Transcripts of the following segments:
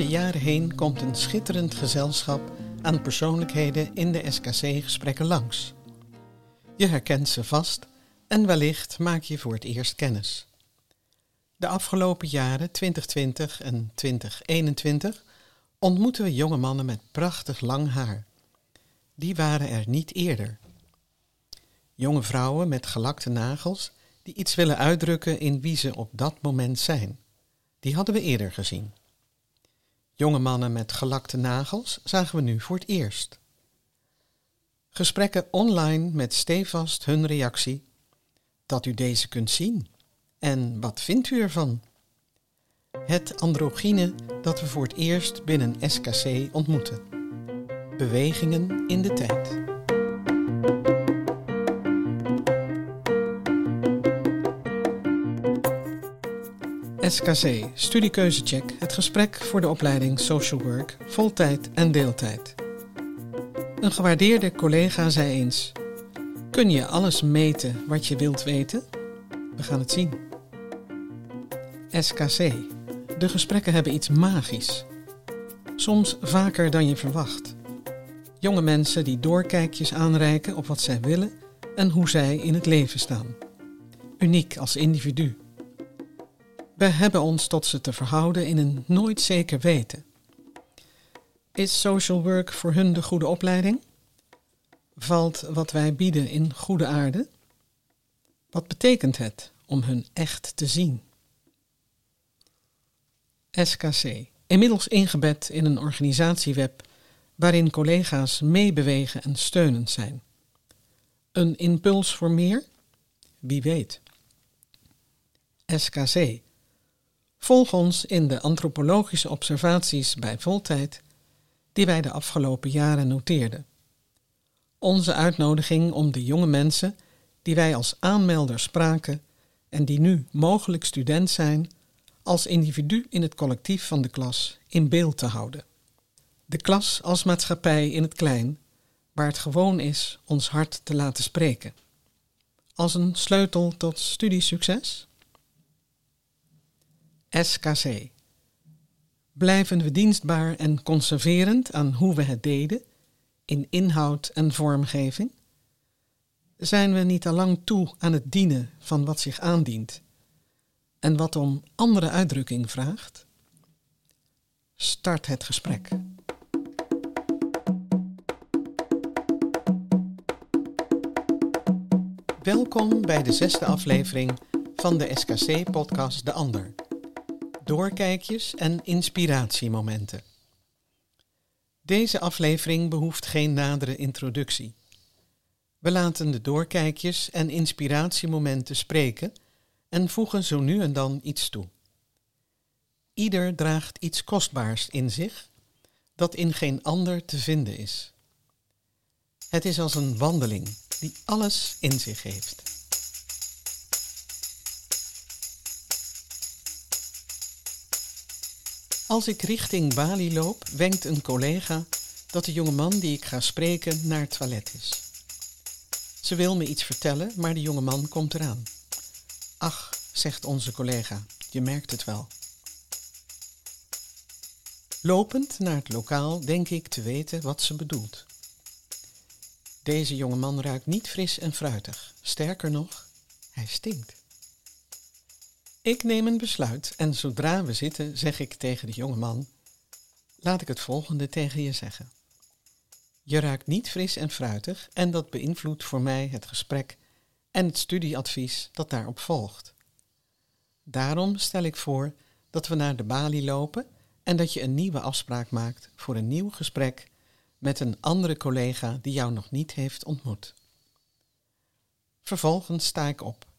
De jaren heen komt een schitterend gezelschap aan persoonlijkheden in de SKC-gesprekken langs. Je herkent ze vast en wellicht maak je voor het eerst kennis. De afgelopen jaren 2020 en 2021 ontmoeten we jonge mannen met prachtig lang haar. Die waren er niet eerder. Jonge vrouwen met gelakte nagels die iets willen uitdrukken in wie ze op dat moment zijn. Die hadden we eerder gezien. Jonge mannen met gelakte nagels zagen we nu voor het eerst. Gesprekken online met stevast hun reactie dat u deze kunt zien. En wat vindt u ervan? Het androgyne dat we voor het eerst binnen SKC ontmoeten. Bewegingen in de tijd. SKC, studiekeuzecheck, het gesprek voor de opleiding Social Work, voltijd en deeltijd. Een gewaardeerde collega zei eens: Kun je alles meten wat je wilt weten? We gaan het zien. SKC. De gesprekken hebben iets magisch. Soms vaker dan je verwacht. Jonge mensen die doorkijkjes aanreiken op wat zij willen en hoe zij in het leven staan. Uniek als individu. We hebben ons tot ze te verhouden in een nooit zeker weten. Is social work voor hun de goede opleiding? Valt wat wij bieden in goede aarde? Wat betekent het om hun echt te zien? SKC, inmiddels ingebed in een organisatieweb waarin collega's meebewegen en steunend zijn. Een impuls voor meer? Wie weet. SKC. Volg ons in de antropologische observaties bij voltijd die wij de afgelopen jaren noteerden. Onze uitnodiging om de jonge mensen die wij als aanmelder spraken en die nu mogelijk student zijn, als individu in het collectief van de klas in beeld te houden. De klas als maatschappij in het klein, waar het gewoon is ons hart te laten spreken. Als een sleutel tot studiesucces? SKC. Blijven we dienstbaar en conserverend aan hoe we het deden, in inhoud en vormgeving? Zijn we niet al lang toe aan het dienen van wat zich aandient en wat om andere uitdrukking vraagt? Start het gesprek. Welkom bij de zesde aflevering van de SKC-podcast De Ander. Doorkijkjes en inspiratiemomenten. Deze aflevering behoeft geen nadere introductie. We laten de doorkijkjes en inspiratiemomenten spreken en voegen zo nu en dan iets toe. Ieder draagt iets kostbaars in zich dat in geen ander te vinden is. Het is als een wandeling die alles in zich heeft. Als ik richting Bali loop, wenkt een collega dat de jonge man die ik ga spreken naar het toilet is. Ze wil me iets vertellen, maar de jonge man komt eraan. Ach, zegt onze collega, je merkt het wel. Lopend naar het lokaal denk ik te weten wat ze bedoelt. Deze jonge man ruikt niet fris en fruitig. Sterker nog, hij stinkt. Ik neem een besluit en zodra we zitten zeg ik tegen de jonge man: Laat ik het volgende tegen je zeggen. Je ruikt niet fris en fruitig en dat beïnvloedt voor mij het gesprek en het studieadvies dat daarop volgt. Daarom stel ik voor dat we naar de balie lopen en dat je een nieuwe afspraak maakt voor een nieuw gesprek met een andere collega die jou nog niet heeft ontmoet. Vervolgens sta ik op.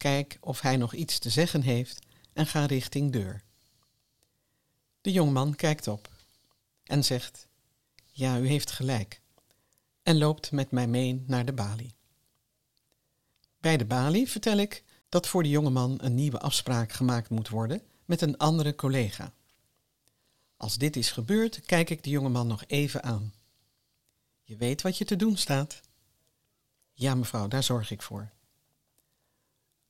Kijk of hij nog iets te zeggen heeft en ga richting deur. De jongman kijkt op en zegt: Ja, u heeft gelijk. En loopt met mij mee naar de balie. Bij de balie vertel ik dat voor de jongeman een nieuwe afspraak gemaakt moet worden met een andere collega. Als dit is gebeurd, kijk ik de jongeman nog even aan. Je weet wat je te doen staat. Ja, mevrouw, daar zorg ik voor.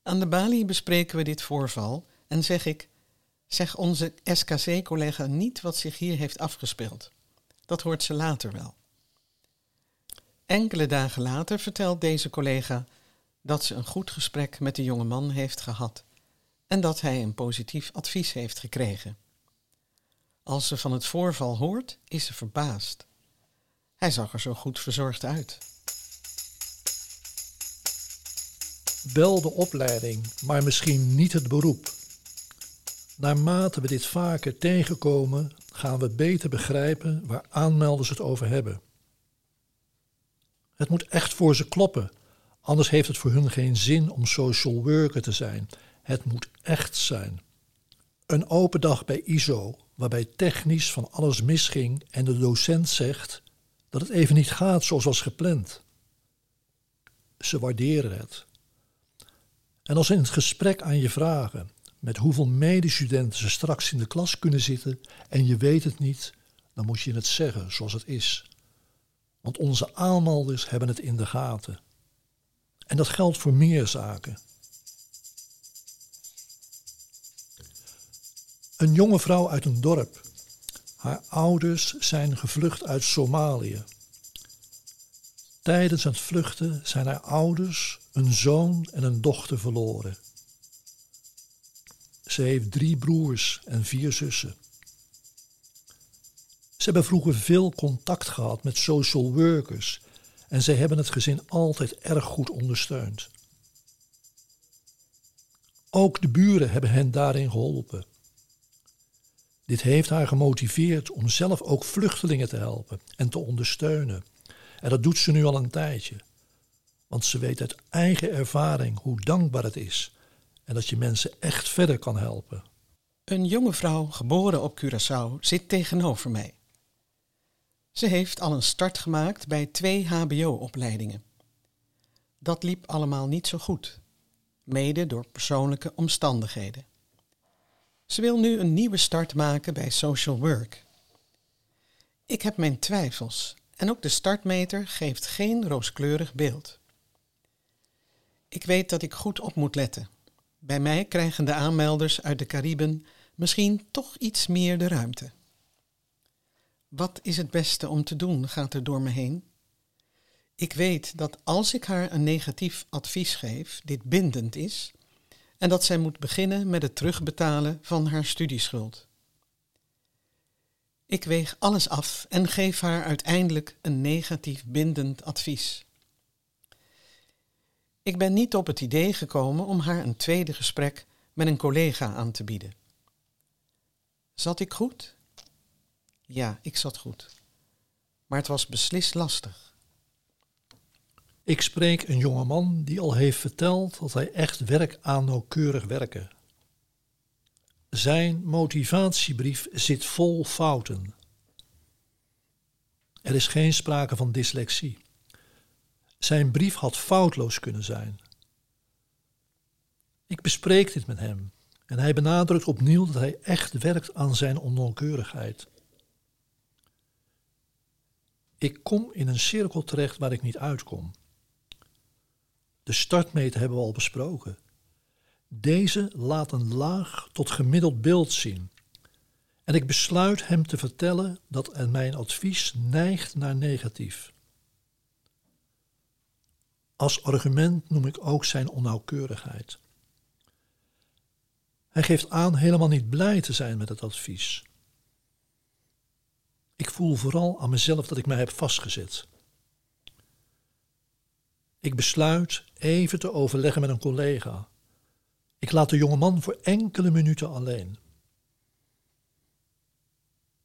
Aan de balie bespreken we dit voorval en zeg ik: Zeg onze SKC-collega niet wat zich hier heeft afgespeeld. Dat hoort ze later wel. Enkele dagen later vertelt deze collega dat ze een goed gesprek met de jonge man heeft gehad en dat hij een positief advies heeft gekregen. Als ze van het voorval hoort, is ze verbaasd. Hij zag er zo goed verzorgd uit. Wel de opleiding, maar misschien niet het beroep. Naarmate we dit vaker tegenkomen, gaan we beter begrijpen waar aanmelders het over hebben. Het moet echt voor ze kloppen, anders heeft het voor hun geen zin om social worker te zijn. Het moet echt zijn. Een open dag bij ISO, waarbij technisch van alles misging en de docent zegt dat het even niet gaat zoals was gepland. Ze waarderen het. En als in het gesprek aan je vragen met hoeveel medestudenten ze straks in de klas kunnen zitten en je weet het niet, dan moet je het zeggen zoals het is. Want onze aanmelders hebben het in de gaten. En dat geldt voor meer zaken. Een jonge vrouw uit een dorp. Haar ouders zijn gevlucht uit Somalië. Tijdens het vluchten zijn haar ouders een zoon en een dochter verloren. Ze heeft drie broers en vier zussen. Ze hebben vroeger veel contact gehad met social workers en ze hebben het gezin altijd erg goed ondersteund. Ook de buren hebben hen daarin geholpen. Dit heeft haar gemotiveerd om zelf ook vluchtelingen te helpen en te ondersteunen. En dat doet ze nu al een tijdje. Want ze weet uit eigen ervaring hoe dankbaar het is en dat je mensen echt verder kan helpen. Een jonge vrouw, geboren op Curaçao, zit tegenover mij. Ze heeft al een start gemaakt bij twee HBO-opleidingen. Dat liep allemaal niet zo goed, mede door persoonlijke omstandigheden. Ze wil nu een nieuwe start maken bij social work. Ik heb mijn twijfels en ook de startmeter geeft geen rooskleurig beeld. Ik weet dat ik goed op moet letten. Bij mij krijgen de aanmelders uit de Cariben misschien toch iets meer de ruimte. Wat is het beste om te doen, gaat er door me heen. Ik weet dat als ik haar een negatief advies geef, dit bindend is en dat zij moet beginnen met het terugbetalen van haar studieschuld. Ik weeg alles af en geef haar uiteindelijk een negatief bindend advies. Ik ben niet op het idee gekomen om haar een tweede gesprek met een collega aan te bieden. Zat ik goed? Ja, ik zat goed. Maar het was beslist lastig. Ik spreek een jongeman die al heeft verteld dat hij echt werkt aan nauwkeurig werken. Zijn motivatiebrief zit vol fouten. Er is geen sprake van dyslexie. Zijn brief had foutloos kunnen zijn. Ik bespreek dit met hem en hij benadrukt opnieuw dat hij echt werkt aan zijn onnauwkeurigheid. Ik kom in een cirkel terecht waar ik niet uitkom. De startmeter hebben we al besproken. Deze laat een laag tot gemiddeld beeld zien. En ik besluit hem te vertellen dat mijn advies neigt naar negatief. Als argument noem ik ook zijn onnauwkeurigheid. Hij geeft aan helemaal niet blij te zijn met het advies. Ik voel vooral aan mezelf dat ik mij heb vastgezet. Ik besluit even te overleggen met een collega. Ik laat de jonge man voor enkele minuten alleen.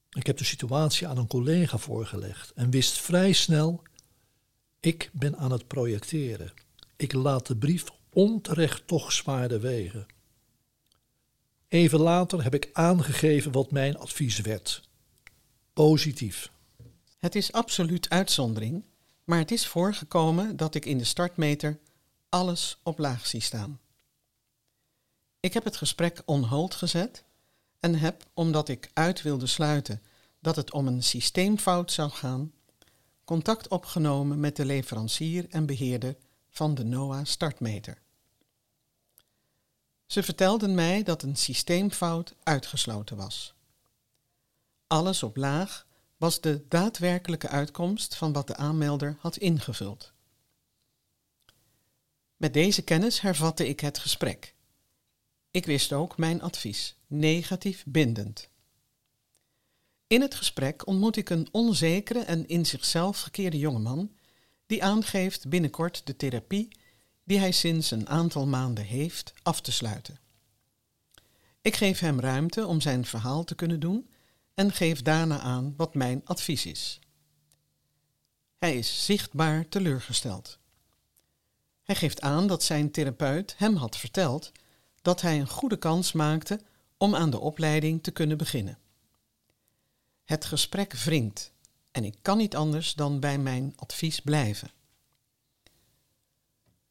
Ik heb de situatie aan een collega voorgelegd en wist vrij snel: ik ben aan het projecteren. Ik laat de brief onterecht toch zwaarder wegen. Even later heb ik aangegeven wat mijn advies werd. Positief. Het is absoluut uitzondering, maar het is voorgekomen dat ik in de startmeter alles op laag zie staan. Ik heb het gesprek on hold gezet en heb, omdat ik uit wilde sluiten dat het om een systeemfout zou gaan, contact opgenomen met de leverancier en beheerder van de NOAA startmeter. Ze vertelden mij dat een systeemfout uitgesloten was. Alles op laag was de daadwerkelijke uitkomst van wat de aanmelder had ingevuld. Met deze kennis hervatte ik het gesprek. Ik wist ook mijn advies, negatief bindend. In het gesprek ontmoet ik een onzekere en in zichzelf gekeerde jongeman die aangeeft binnenkort de therapie die hij sinds een aantal maanden heeft af te sluiten. Ik geef hem ruimte om zijn verhaal te kunnen doen en geef daarna aan wat mijn advies is. Hij is zichtbaar teleurgesteld. Hij geeft aan dat zijn therapeut hem had verteld dat hij een goede kans maakte om aan de opleiding te kunnen beginnen. Het gesprek wringt en ik kan niet anders dan bij mijn advies blijven.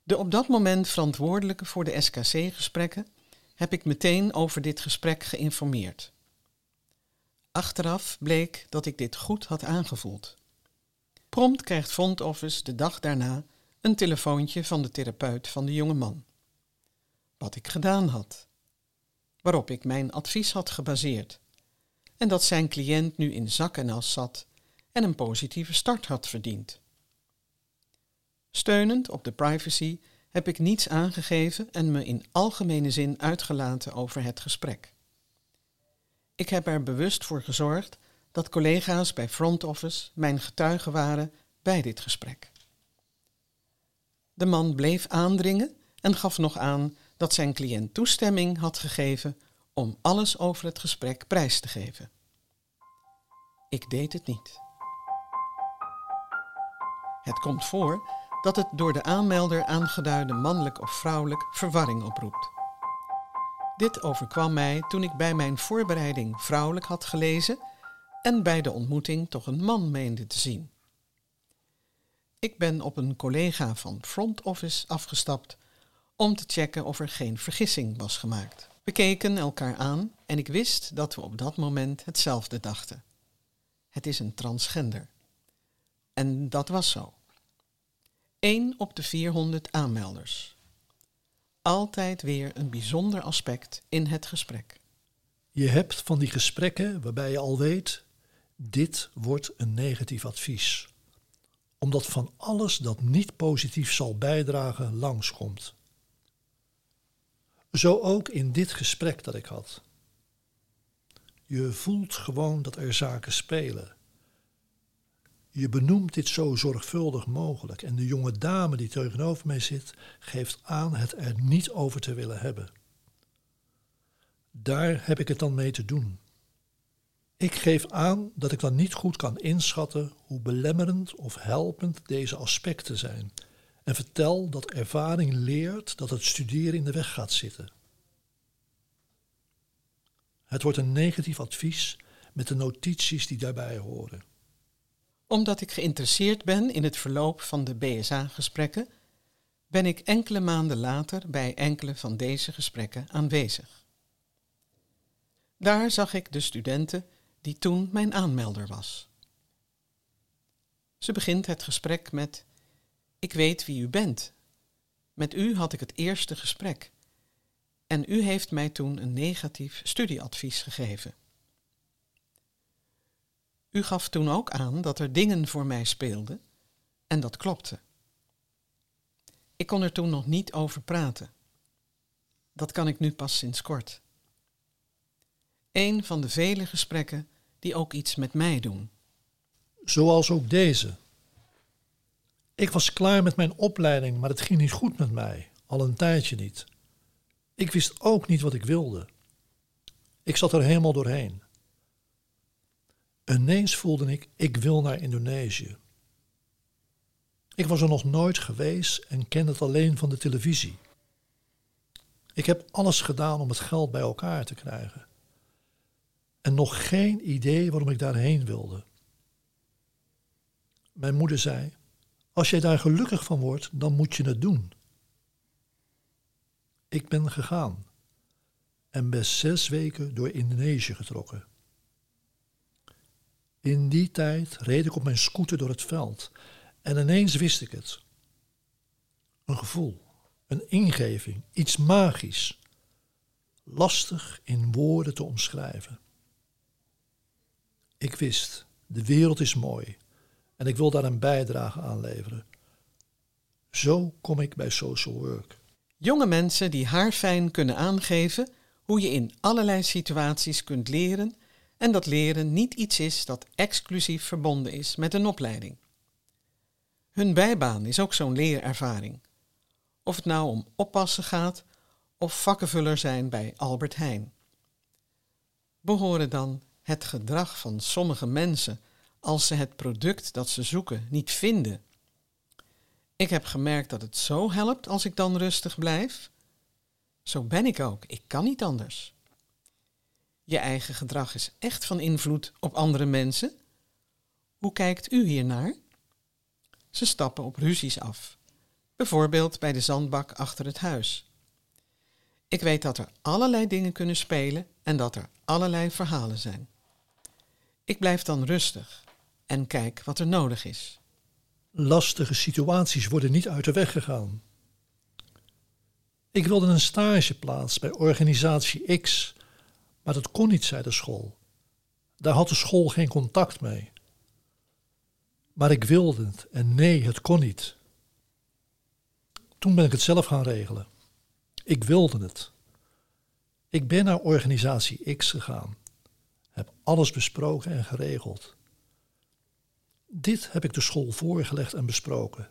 De op dat moment verantwoordelijke voor de SKC-gesprekken heb ik meteen over dit gesprek geïnformeerd. Achteraf bleek dat ik dit goed had aangevoeld. Prompt krijgt Front Office de dag daarna een telefoontje van de therapeut van de jonge man. Wat ik gedaan had. Waarop ik mijn advies had gebaseerd. En dat zijn cliënt nu in zak en as zat en een positieve start had verdiend. Steunend op de privacy heb ik niets aangegeven en me in algemene zin uitgelaten over het gesprek. Ik heb er bewust voor gezorgd dat collega's bij Front Office mijn getuigen waren bij dit gesprek. De man bleef aandringen en gaf nog aan dat zijn cliënt toestemming had gegeven om alles over het gesprek prijs te geven. Ik deed het niet. Het komt voor dat het door de aanmelder aangeduide mannelijk of vrouwelijk verwarring oproept. Dit overkwam mij toen ik bij mijn voorbereiding vrouwelijk had gelezen en bij de ontmoeting toch een man meende te zien. Ik ben op een collega van Front Office afgestapt om te checken of er geen vergissing was gemaakt. We keken elkaar aan en ik wist dat we op dat moment hetzelfde dachten. Het is een transgender. En dat was zo. 1 op de 400 aanmelders. Altijd weer een bijzonder aspect in het gesprek. Je hebt van die gesprekken waarbij je al weet, dit wordt een negatief advies. Omdat van alles dat niet positief zal bijdragen langskomt. Zo ook in dit gesprek dat ik had. Je voelt gewoon dat er zaken spelen. Je benoemt dit zo zorgvuldig mogelijk en de jonge dame die tegenover mij zit geeft aan het er niet over te willen hebben. Daar heb ik het dan mee te doen. Ik geef aan dat ik dan niet goed kan inschatten hoe belemmerend of helpend deze aspecten zijn en vertel dat ervaring leert dat het studeren in de weg gaat zitten. Het wordt een negatief advies met de notities die daarbij horen omdat ik geïnteresseerd ben in het verloop van de BSA-gesprekken, ben ik enkele maanden later bij enkele van deze gesprekken aanwezig. Daar zag ik de studenten die toen mijn aanmelder was. Ze begint het gesprek met: Ik weet wie u bent. Met u had ik het eerste gesprek. En u heeft mij toen een negatief studieadvies gegeven. U gaf toen ook aan dat er dingen voor mij speelden en dat klopte. Ik kon er toen nog niet over praten. Dat kan ik nu pas sinds kort. Een van de vele gesprekken die ook iets met mij doen. Zoals ook deze. Ik was klaar met mijn opleiding, maar het ging niet goed met mij, al een tijdje niet. Ik wist ook niet wat ik wilde. Ik zat er helemaal doorheen. Ineens voelde ik, ik wil naar Indonesië. Ik was er nog nooit geweest en kende het alleen van de televisie. Ik heb alles gedaan om het geld bij elkaar te krijgen. En nog geen idee waarom ik daarheen wilde. Mijn moeder zei: Als jij daar gelukkig van wordt, dan moet je het doen. Ik ben gegaan en ben zes weken door Indonesië getrokken. In die tijd reed ik op mijn scooter door het veld en ineens wist ik het. Een gevoel, een ingeving, iets magisch. lastig in woorden te omschrijven. Ik wist, de wereld is mooi en ik wil daar een bijdrage aan leveren. Zo kom ik bij social work. Jonge mensen die haarfijn kunnen aangeven hoe je in allerlei situaties kunt leren en dat leren niet iets is dat exclusief verbonden is met een opleiding. Hun bijbaan is ook zo'n leerervaring. Of het nou om oppassen gaat of vakkenvuller zijn bij Albert Heijn. Behoren dan het gedrag van sommige mensen als ze het product dat ze zoeken niet vinden. Ik heb gemerkt dat het zo helpt als ik dan rustig blijf. Zo ben ik ook, ik kan niet anders. Je eigen gedrag is echt van invloed op andere mensen. Hoe kijkt u hiernaar? Ze stappen op ruzies af, bijvoorbeeld bij de zandbak achter het huis. Ik weet dat er allerlei dingen kunnen spelen en dat er allerlei verhalen zijn. Ik blijf dan rustig en kijk wat er nodig is. Lastige situaties worden niet uit de weg gegaan. Ik wilde een stageplaats bij organisatie X, maar dat kon niet, zei de school. Daar had de school geen contact mee. Maar ik wilde het en nee, het kon niet. Toen ben ik het zelf gaan regelen. Ik wilde het. Ik ben naar organisatie X gegaan, heb alles besproken en geregeld. Dit heb ik de school voorgelegd en besproken.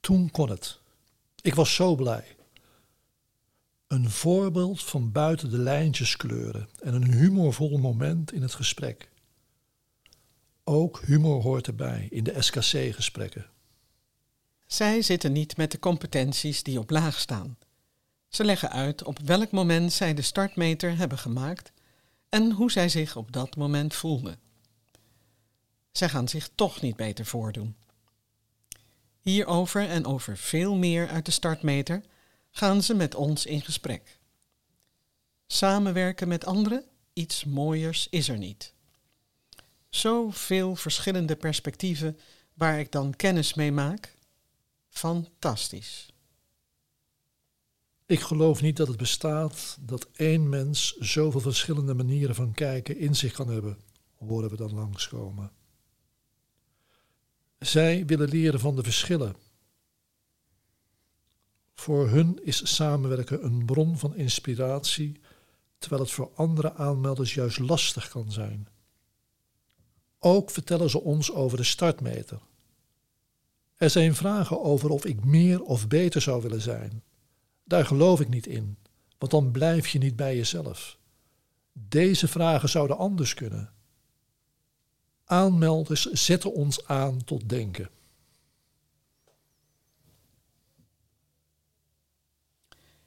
Toen kon het. Ik was zo blij. Een voorbeeld van buiten de lijntjes kleuren en een humorvol moment in het gesprek. Ook humor hoort erbij in de SKC-gesprekken. Zij zitten niet met de competenties die op laag staan. Ze leggen uit op welk moment zij de startmeter hebben gemaakt en hoe zij zich op dat moment voelden. Zij gaan zich toch niet beter voordoen. Hierover en over veel meer uit de startmeter gaan ze met ons in gesprek. Samenwerken met anderen, iets mooiers is er niet. Zoveel verschillende perspectieven waar ik dan kennis mee maak. Fantastisch. Ik geloof niet dat het bestaat dat één mens zoveel verschillende manieren van kijken in zich kan hebben, horen we dan langskomen. Zij willen leren van de verschillen. Voor hun is samenwerken een bron van inspiratie, terwijl het voor andere aanmelders juist lastig kan zijn. Ook vertellen ze ons over de startmeter. Er zijn vragen over of ik meer of beter zou willen zijn. Daar geloof ik niet in, want dan blijf je niet bij jezelf. Deze vragen zouden anders kunnen. Aanmelders zetten ons aan tot denken.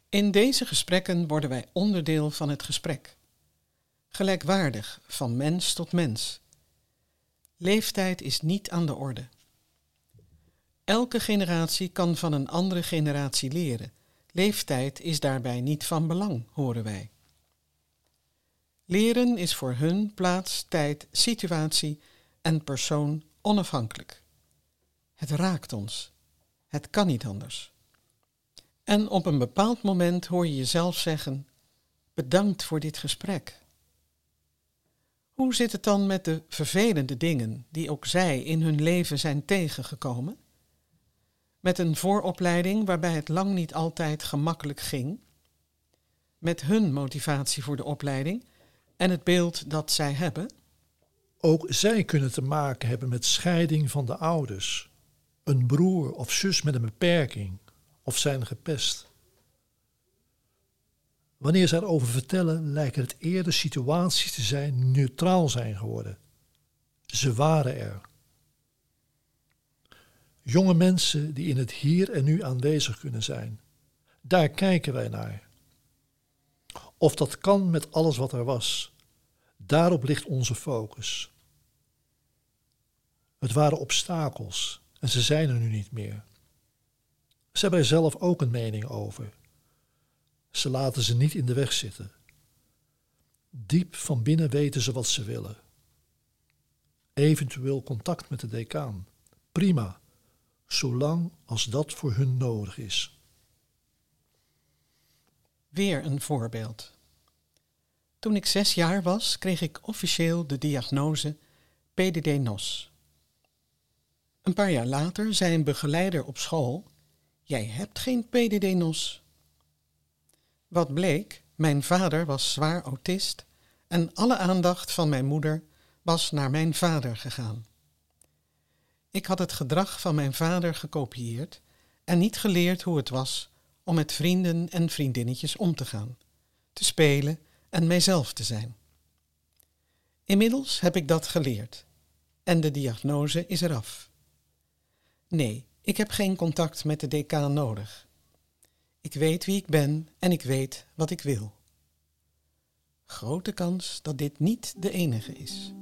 In deze gesprekken worden wij onderdeel van het gesprek. Gelijkwaardig van mens tot mens. Leeftijd is niet aan de orde. Elke generatie kan van een andere generatie leren. Leeftijd is daarbij niet van belang, horen wij. Leren is voor hun plaats, tijd, situatie en persoon onafhankelijk. Het raakt ons. Het kan niet anders. En op een bepaald moment hoor je jezelf zeggen: Bedankt voor dit gesprek. Hoe zit het dan met de vervelende dingen die ook zij in hun leven zijn tegengekomen? Met een vooropleiding waarbij het lang niet altijd gemakkelijk ging? Met hun motivatie voor de opleiding en het beeld dat zij hebben? Ook zij kunnen te maken hebben met scheiding van de ouders, een broer of zus met een beperking of zijn gepest. Wanneer ze erover vertellen, lijken het eerder situaties te zijn die neutraal zijn geworden. Ze waren er. Jonge mensen die in het hier en nu aanwezig kunnen zijn. Daar kijken wij naar. Of dat kan met alles wat er was. Daarop ligt onze focus. Het waren obstakels en ze zijn er nu niet meer. Ze hebben er zelf ook een mening over. Ze laten ze niet in de weg zitten. Diep van binnen weten ze wat ze willen. Eventueel contact met de decaan. Prima, zolang als dat voor hun nodig is. Weer een voorbeeld. Toen ik zes jaar was, kreeg ik officieel de diagnose PDD-NOS. Een paar jaar later zei een begeleider op school: Jij hebt geen PDD-NOS. Wat bleek, mijn vader was zwaar autist en alle aandacht van mijn moeder was naar mijn vader gegaan. Ik had het gedrag van mijn vader gekopieerd en niet geleerd hoe het was om met vrienden en vriendinnetjes om te gaan, te spelen en mijzelf te zijn. Inmiddels heb ik dat geleerd en de diagnose is eraf. Nee, ik heb geen contact met de decaan nodig. Ik weet wie ik ben en ik weet wat ik wil. Grote kans dat dit niet de enige is.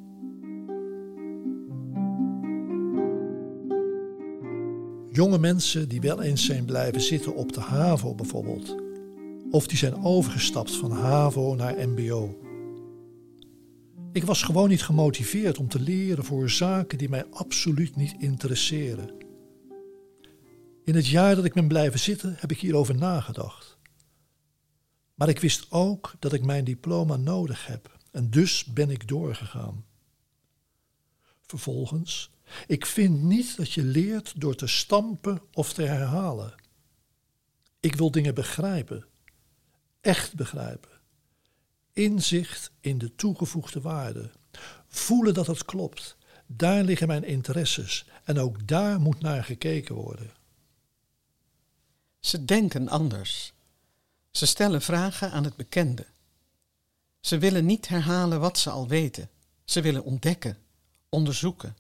Jonge mensen die wel eens zijn blijven zitten op de HAVO bijvoorbeeld. Of die zijn overgestapt van HAVO naar MBO. Ik was gewoon niet gemotiveerd om te leren voor zaken die mij absoluut niet interesseren. In het jaar dat ik ben blijven zitten heb ik hierover nagedacht. Maar ik wist ook dat ik mijn diploma nodig heb en dus ben ik doorgegaan. Vervolgens, ik vind niet dat je leert door te stampen of te herhalen. Ik wil dingen begrijpen, echt begrijpen. Inzicht in de toegevoegde waarde. Voelen dat het klopt. Daar liggen mijn interesses en ook daar moet naar gekeken worden. Ze denken anders. Ze stellen vragen aan het bekende. Ze willen niet herhalen wat ze al weten. Ze willen ontdekken, onderzoeken.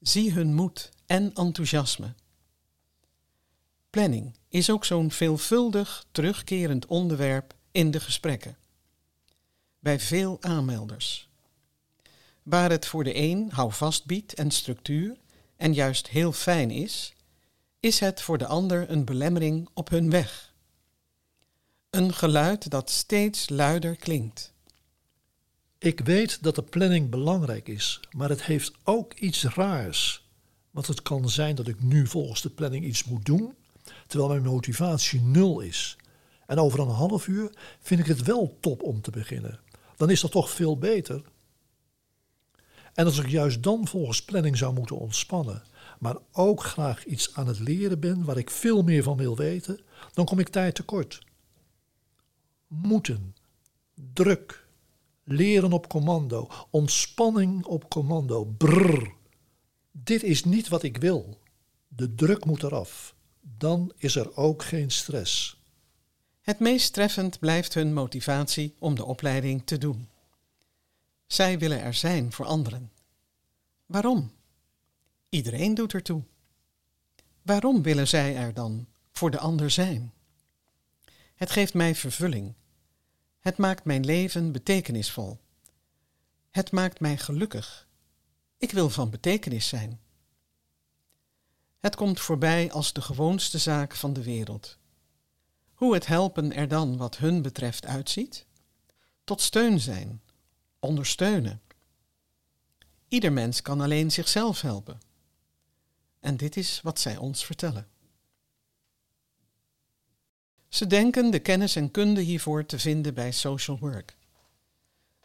Zie hun moed en enthousiasme. Planning is ook zo'n veelvuldig terugkerend onderwerp in de gesprekken. Bij veel aanmelders. Waar het voor de een houvast biedt en structuur en juist heel fijn is, is het voor de ander een belemmering op hun weg. Een geluid dat steeds luider klinkt. Ik weet dat de planning belangrijk is, maar het heeft ook iets raars. Want het kan zijn dat ik nu volgens de planning iets moet doen, terwijl mijn motivatie nul is. En over een half uur vind ik het wel top om te beginnen. Dan is dat toch veel beter. En als ik juist dan volgens planning zou moeten ontspannen, maar ook graag iets aan het leren ben waar ik veel meer van wil weten, dan kom ik tijd tekort. Moeten, druk, leren op commando, ontspanning op commando, brrr. Dit is niet wat ik wil. De druk moet eraf. Dan is er ook geen stress. Het meest treffend blijft hun motivatie om de opleiding te doen. Zij willen er zijn voor anderen. Waarom? Iedereen doet ertoe. Waarom willen zij er dan voor de ander zijn? Het geeft mij vervulling. Het maakt mijn leven betekenisvol. Het maakt mij gelukkig. Ik wil van betekenis zijn. Het komt voorbij als de gewoonste zaak van de wereld. Hoe het helpen er dan wat hun betreft uitziet? Tot steun zijn, ondersteunen. Ieder mens kan alleen zichzelf helpen. En dit is wat zij ons vertellen. Ze denken de kennis en kunde hiervoor te vinden bij social work.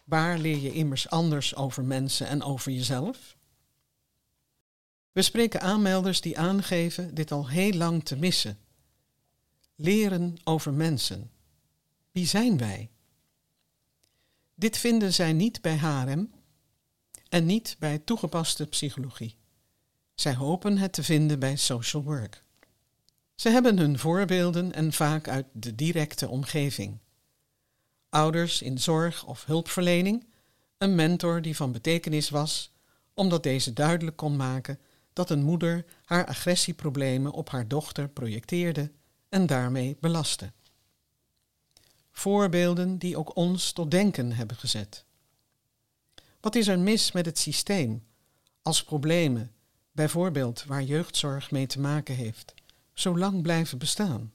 Waar leer je immers anders over mensen en over jezelf? We spreken aanmelders die aangeven dit al heel lang te missen. Leren over mensen. Wie zijn wij? Dit vinden zij niet bij HRM en niet bij toegepaste psychologie. Zij hopen het te vinden bij social work. Ze hebben hun voorbeelden en vaak uit de directe omgeving. Ouders in zorg of hulpverlening, een mentor die van betekenis was, omdat deze duidelijk kon maken dat een moeder haar agressieproblemen op haar dochter projecteerde en daarmee belastte. Voorbeelden die ook ons tot denken hebben gezet. Wat is er mis met het systeem als problemen bijvoorbeeld waar jeugdzorg mee te maken heeft, zo lang blijven bestaan?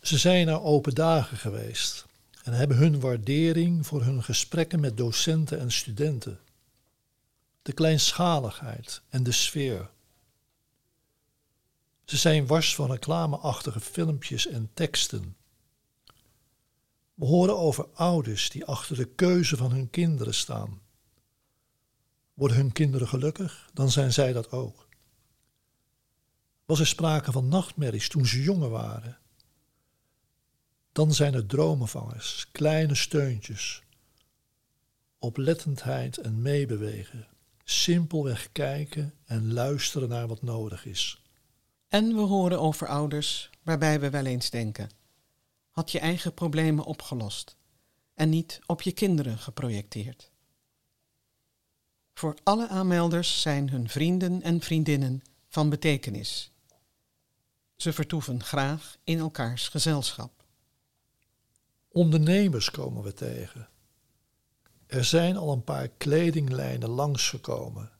Ze zijn naar open dagen geweest en hebben hun waardering voor hun gesprekken met docenten en studenten. De kleinschaligheid en de sfeer. Ze zijn wars van reclameachtige filmpjes en teksten. We horen over ouders die achter de keuze van hun kinderen staan. Worden hun kinderen gelukkig, dan zijn zij dat ook. Was er sprake van nachtmerries toen ze jonger waren? Dan zijn er dromenvangers, kleine steuntjes, oplettendheid en meebewegen, simpelweg kijken en luisteren naar wat nodig is. En we horen over ouders waarbij we wel eens denken: had je eigen problemen opgelost en niet op je kinderen geprojecteerd. Voor alle aanmelders zijn hun vrienden en vriendinnen van betekenis. Ze vertoeven graag in elkaars gezelschap. Ondernemers komen we tegen. Er zijn al een paar kledinglijnen langsgekomen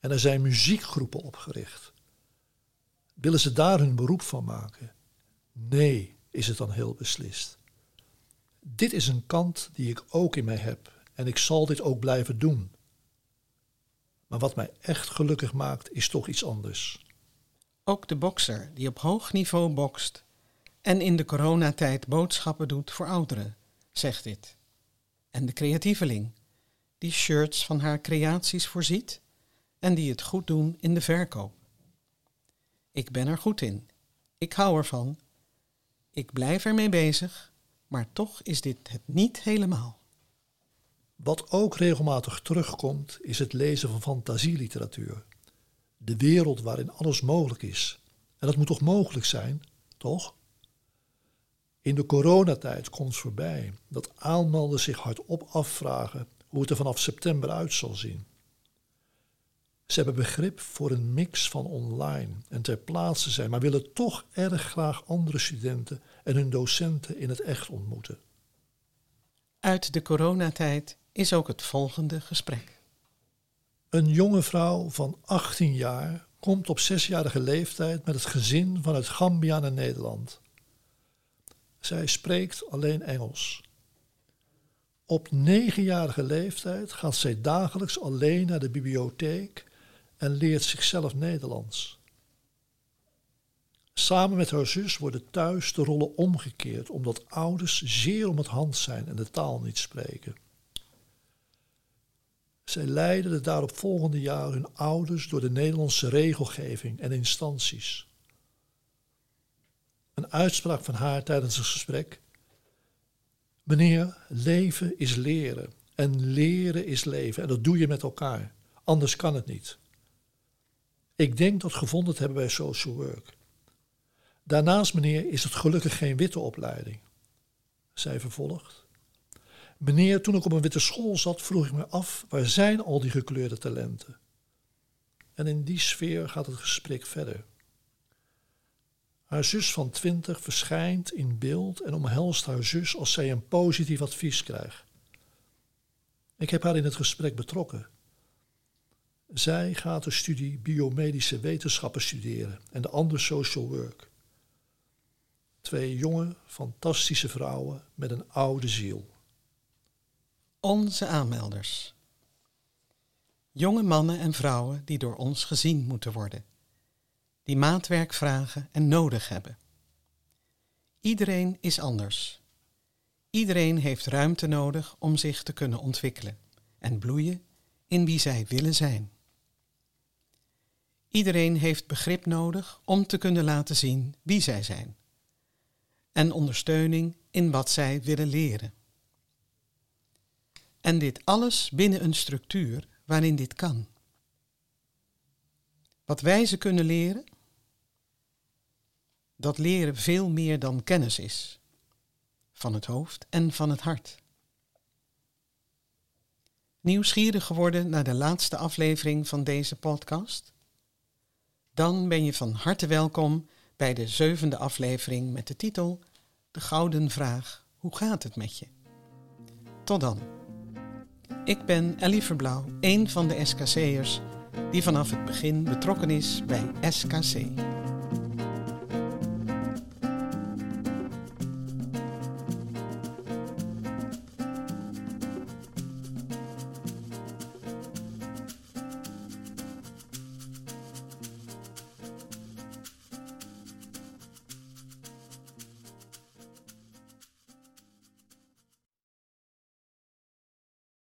en er zijn muziekgroepen opgericht. Willen ze daar hun beroep van maken? Nee, is het dan heel beslist. Dit is een kant die ik ook in mij heb en ik zal dit ook blijven doen. Maar wat mij echt gelukkig maakt, is toch iets anders. Ook de bokser die op hoog niveau bokst en in de coronatijd boodschappen doet voor ouderen, zegt dit. En de creatieveling die shirts van haar creaties voorziet en die het goed doen in de verkoop. Ik ben er goed in. Ik hou ervan. Ik blijf ermee bezig, maar toch is dit het niet helemaal. Wat ook regelmatig terugkomt, is het lezen van fantasieliteratuur. De wereld waarin alles mogelijk is. En dat moet toch mogelijk zijn, toch? In de coronatijd komt voorbij dat aanmelders zich hardop afvragen hoe het er vanaf september uit zal zien. Ze hebben begrip voor een mix van online en ter plaatse zijn, maar willen toch erg graag andere studenten en hun docenten in het echt ontmoeten. Uit de coronatijd is ook het volgende gesprek. Een jonge vrouw van 18 jaar komt op zesjarige leeftijd met het gezin vanuit Gambia naar Nederland. Zij spreekt alleen Engels. Op negenjarige leeftijd gaat zij dagelijks alleen naar de bibliotheek en leert zichzelf Nederlands. Samen met haar zus worden thuis de rollen omgekeerd omdat ouders zeer om het hand zijn en de taal niet spreken. Zij leiden de daaropvolgende jaren hun ouders door de Nederlandse regelgeving en instanties. Een uitspraak van haar tijdens het gesprek. Meneer, leven is leren en leren is leven en dat doe je met elkaar. Anders kan het niet. Ik denk dat gevonden te hebben bij social work. Daarnaast, meneer, is het gelukkig geen witte opleiding. Zij vervolgt. Meneer, toen ik op een witte school zat, vroeg ik me af, waar zijn al die gekleurde talenten? En in die sfeer gaat het gesprek verder. Haar zus van twintig verschijnt in beeld en omhelst haar zus als zij een positief advies krijgt. Ik heb haar in het gesprek betrokken. Zij gaat de studie biomedische wetenschappen studeren en de ander social work. Twee jonge, fantastische vrouwen met een oude ziel. Onze aanmelders. Jonge mannen en vrouwen die door ons gezien moeten worden die maatwerk vragen en nodig hebben. Iedereen is anders. Iedereen heeft ruimte nodig om zich te kunnen ontwikkelen en bloeien in wie zij willen zijn. Iedereen heeft begrip nodig om te kunnen laten zien wie zij zijn en ondersteuning in wat zij willen leren. En dit alles binnen een structuur waarin dit kan. Wat wij ze kunnen leren, dat leren veel meer dan kennis is, van het hoofd en van het hart. Nieuwsgierig geworden naar de laatste aflevering van deze podcast? Dan ben je van harte welkom bij de zevende aflevering met de titel De Gouden Vraag: Hoe gaat het met je? Tot dan. Ik ben Ellie Verblauw, een van de SKC'ers die vanaf het begin betrokken is bij SKC.